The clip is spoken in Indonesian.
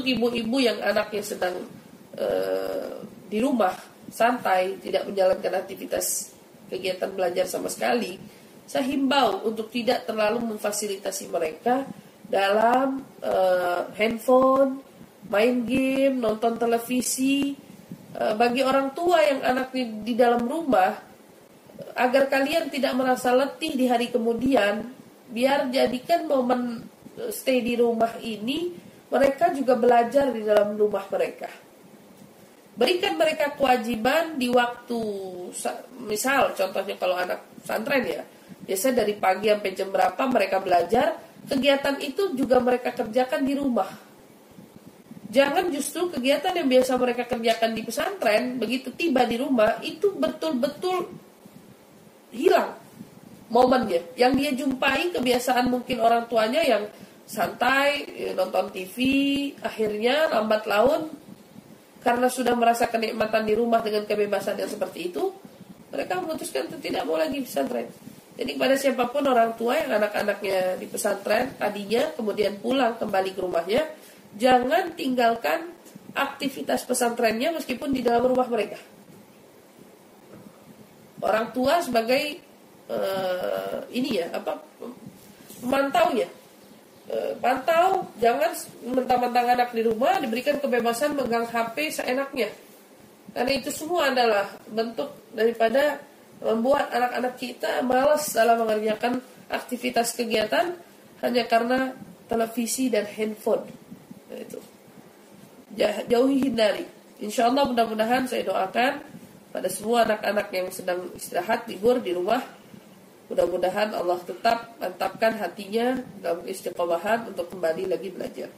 untuk ibu-ibu yang anaknya sedang uh, di rumah santai, tidak menjalankan aktivitas kegiatan belajar sama sekali, saya himbau untuk tidak terlalu memfasilitasi mereka dalam uh, handphone, main game, nonton televisi. Uh, bagi orang tua yang anaknya di dalam rumah, agar kalian tidak merasa letih di hari kemudian, biar jadikan momen stay di rumah ini mereka juga belajar di dalam rumah mereka. Berikan mereka kewajiban di waktu misal contohnya kalau anak pesantren ya, biasa dari pagi sampai jam berapa mereka belajar, kegiatan itu juga mereka kerjakan di rumah. Jangan justru kegiatan yang biasa mereka kerjakan di pesantren, begitu tiba di rumah itu betul-betul hilang momennya. Yang dia jumpai kebiasaan mungkin orang tuanya yang santai, ya, nonton TV, akhirnya lambat laun karena sudah merasa kenikmatan di rumah dengan kebebasan yang seperti itu, mereka memutuskan untuk tidak mau lagi pesantren. Jadi kepada siapa pun orang tua yang anak-anaknya di pesantren tadinya kemudian pulang kembali ke rumahnya, jangan tinggalkan aktivitas pesantrennya meskipun di dalam rumah mereka. Orang tua sebagai uh, ini ya apa pemantau ya Eh, pantau jangan mentang-mentang anak di rumah diberikan kebebasan megang HP seenaknya. Karena itu semua adalah bentuk daripada membuat anak-anak kita malas dalam mengerjakan aktivitas kegiatan hanya karena televisi dan handphone. Nah, itu. Jauhi hindari. Insya Allah mudah-mudahan saya doakan pada semua anak-anak yang sedang istirahat libur di rumah Mudah-mudahan Allah tetap mantapkan hatinya dalam istiqomahan untuk kembali lagi belajar.